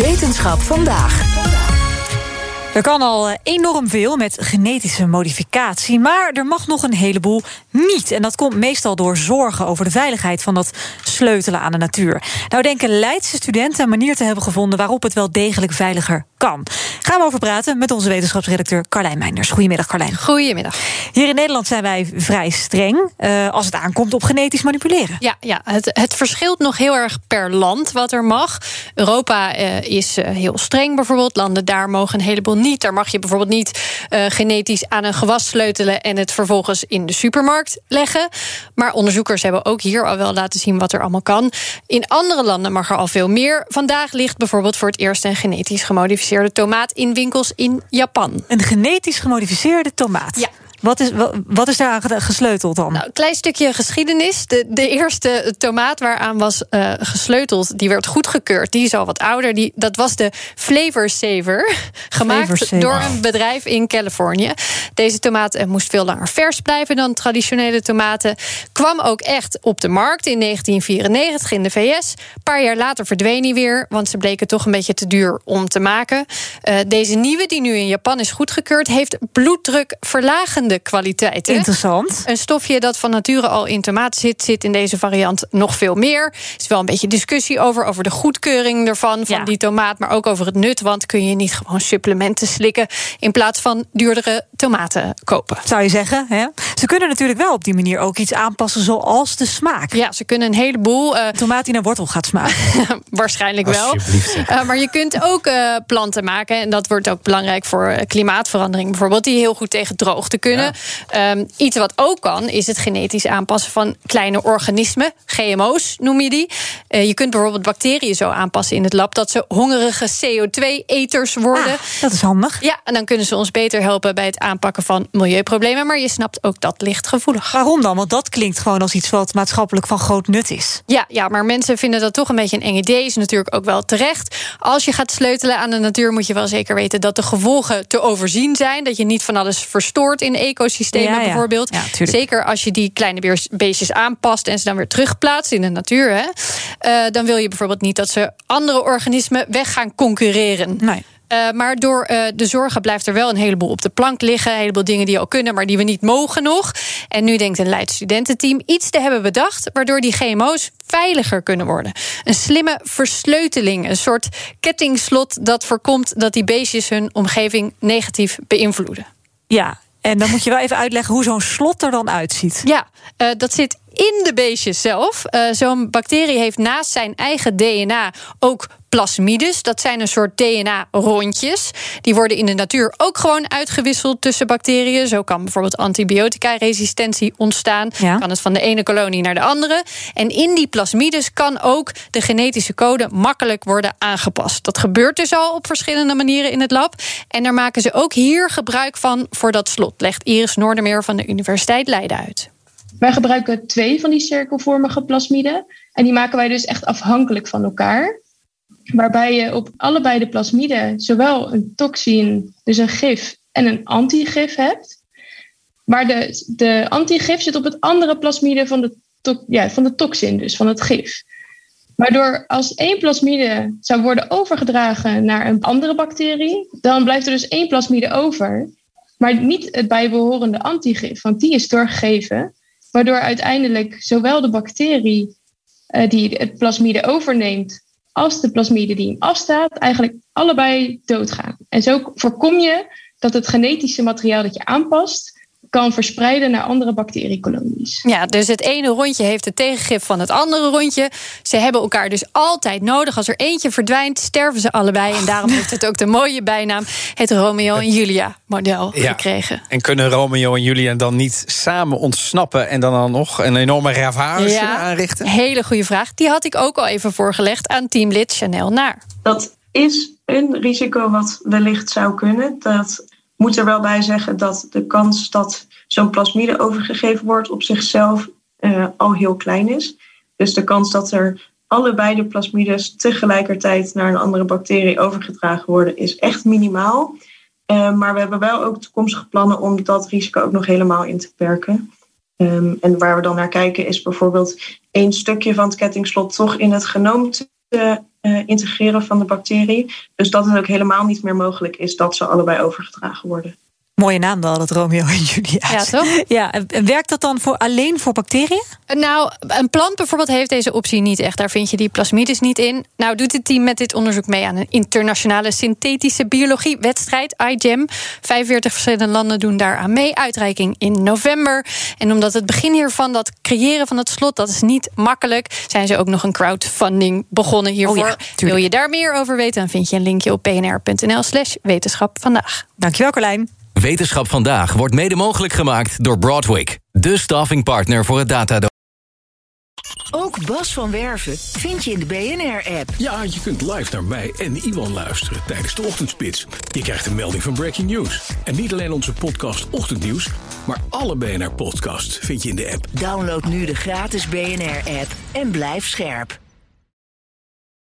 Wetenschap vandaag. Er kan al eh, enorm veel met genetische modificatie, maar er mag nog een heleboel niet. En dat komt meestal door zorgen over de veiligheid van dat sleutelen aan de natuur. Nou denken Leidse studenten een manier te hebben gevonden waarop het wel degelijk veiliger kan. Gaan we over praten met onze wetenschapsredacteur Carlijn Meinders. Goedemiddag Carlijn. Goedemiddag. Hier in Nederland zijn wij vrij streng uh, als het aankomt op genetisch manipuleren. Ja, ja het, het verschilt nog heel erg per land wat er mag. Europa uh, is uh, heel streng bijvoorbeeld. Landen daar mogen een heleboel niet. Daar mag je bijvoorbeeld niet uh, genetisch aan een gewas sleutelen en het vervolgens in de supermarkt leggen. Maar onderzoekers hebben ook hier al wel laten zien wat er allemaal kan. In andere landen mag er al veel meer. Vandaag ligt bijvoorbeeld voor het eerst een genetisch gemodificeerde tomaat in winkels in Japan. Een genetisch gemodificeerde tomaat? Ja. Wat is, wat is daar gesleuteld dan? Nou, een klein stukje geschiedenis. De, de eerste tomaat waaraan was uh, gesleuteld, die werd goedgekeurd. Die is al wat ouder. Die, dat was de Flavor Saver. Gemaakt Flavor Saver. door een bedrijf in Californië. Deze tomaat uh, moest veel langer vers blijven dan traditionele tomaten. Kwam ook echt op de markt in 1994 in de VS. Een paar jaar later verdween hij weer, want ze bleken toch een beetje te duur om te maken. Uh, deze nieuwe, die nu in Japan is goedgekeurd, heeft bloeddrukverlagende kwaliteiten. Interessant. Een stofje dat van nature al in tomaten zit, zit in deze variant nog veel meer. Er is wel een beetje discussie over, over de goedkeuring ervan, van Ja. die tomaat, maar ook over het nut. Want kun je niet gewoon supplementen slikken in plaats van duurdere tomaten kopen? Zou je zeggen. Hè? Ze kunnen natuurlijk wel op die manier ook iets aanpassen, zoals de smaak. Ja, ze kunnen een heleboel. eh, Tomaat die naar wortel gaat smaken. waarschijnlijk wel. Eh, maar je kunt ook eh, planten maken. En dat wordt ook belangrijk voor klimaatverandering bijvoorbeeld. Die heel goed tegen droogte kunnen. Ehm, iets wat ook kan, is het genetisch aanpassen van kleine organismen. GMO's noem je die. Eh, je kunt bijvoorbeeld bacteriën zo aanpassen in het lab... dat ze hongerige CO2-eters worden. Ah, dat is handig. Ja, en dan kunnen ze ons beter helpen bij het aanpakken van milieuproblemen. Maar je snapt ook dat ligt gevoelig. Waarom dan? Want dat klinkt gewoon als iets wat maatschappelijk van groot nut is. Ja, ja, maar mensen vinden dat toch een beetje een eng idee. Is natuurlijk ook wel terecht. Als je gaat sleutelen aan de natuur, moet je wel zeker weten dat de gevolgen te overzien zijn. Dat je niet van alles verstoort in ecosystemen, Ja, ja. bijvoorbeeld. Ja, zeker als je die kleine beestjes aanpast en ze dan weer terugplaatst in de natuur. Hè, Eh, dan wil je bijvoorbeeld niet dat ze andere organismen weg gaan concurreren. Nee. Uh, maar door uh, de zorgen blijft er wel een heleboel op de plank liggen. Een heleboel dingen die al kunnen, maar die we niet mogen nog. En nu denkt een Leids studententeam iets te hebben bedacht... waardoor die GMO's veiliger kunnen worden. Een slimme versleuteling, een soort kettingslot... dat voorkomt dat die beestjes hun omgeving negatief beïnvloeden. Ja, en dan moet je wel even uitleggen hoe zo'n slot er dan uitziet. Ja, uh, dat zit in de beestjes zelf. Uh, Zo'n bacterie heeft naast zijn eigen DNA ook plasmides. Dat zijn een soort DNA-rondjes. Die worden in de natuur ook gewoon uitgewisseld tussen bacteriën. Zo kan bijvoorbeeld antibiotica-resistentie ontstaan. Ja. Kan het van de ene kolonie naar de andere. En in die plasmides kan ook de genetische code makkelijk worden aangepast. Dat gebeurt dus al op verschillende manieren in het lab. En daar maken ze ook hier gebruik van voor dat slot. Legt Iris Noordermeer van de Universiteit Leiden uit. Wij gebruiken twee van die cirkelvormige plasmiden. En die maken wij dus echt afhankelijk van elkaar. Waarbij je op allebei de plasmiden zowel een toxin, dus een gif, en een antigif hebt. Maar de, de antigif zit op het andere plasmide van de, ja, van de toxin, dus van het gif. Waardoor als één plasmide zou worden overgedragen naar een andere bacterie, dan blijft er dus één plasmide over. Maar niet het bijbehorende antigif, want die is doorgegeven. Waardoor uiteindelijk zowel de bacterie uh, die het plasmide overneemt, als de plasmide die hem afstaat, eigenlijk allebei doodgaan. En zo voorkom je dat het genetische materiaal dat je aanpast kan verspreiden naar andere bacteriekolonies. Ja, dus het ene rondje heeft het tegengif van het andere rondje. Ze hebben elkaar dus altijd nodig. Als er eentje verdwijnt, sterven ze allebei. En daarom heeft het ook de mooie bijnaam... het Romeo en Julia model Ja. gekregen. En kunnen Romeo en Julia dan niet samen ontsnappen... en dan, dan nog een enorme ravage aanrichten? hele goede vraag. Die had ik ook al even voorgelegd aan teamlid Chanel Naar. Dat is een risico wat wellicht zou kunnen. Dat moet er wel bij zeggen dat de kans dat zo'n plasmide overgegeven wordt op zichzelf eh, al heel klein is. Dus de kans dat er allebei de plasmides tegelijkertijd naar een andere bacterie overgedragen worden is echt minimaal. Eh, maar we hebben wel ook toekomstige plannen om dat risico ook nog helemaal in te perken. Ehm, en waar we dan naar kijken is bijvoorbeeld één stukje van het kettingslot toch in het genoom te eh, integreren van de bacterie. Dus dat het ook helemaal niet meer mogelijk is dat ze allebei overgedragen worden. Mooie naam wel, dat Romeo en Julia. Ja, toch? Ja, en werkt dat dan voor, alleen voor bacteriën? Nou, een plant bijvoorbeeld heeft deze optie niet echt. Daar vind je die plasmides niet in. Nou doet het team met dit onderzoek mee aan een internationale synthetische biologie-wedstrijd, iGEM. 45 verschillende landen doen daar aan mee. Uitreiking in november. En omdat het begin hiervan, dat creëren van het slot, dat is niet makkelijk, zijn ze ook nog een crowdfunding begonnen hiervoor. Oh ja, Wil je daar meer over weten, dan vind je een linkje op pnr.nl/slash wetenschap vandaag. Dankjewel, Carlijn. Wetenschap vandaag wordt mede mogelijk gemaakt door Broadwick, de staffingpartner voor het data. Ook Bas van Werven vind je in de BNR-app. Ja, je kunt live naar mij en Iwan luisteren tijdens de ochtendspits. Je krijgt een melding van Breaking News. En niet alleen onze podcast Ochtendnieuws, maar alle BNR-podcasts vind je in de app. Download nu de gratis BNR-app en blijf scherp.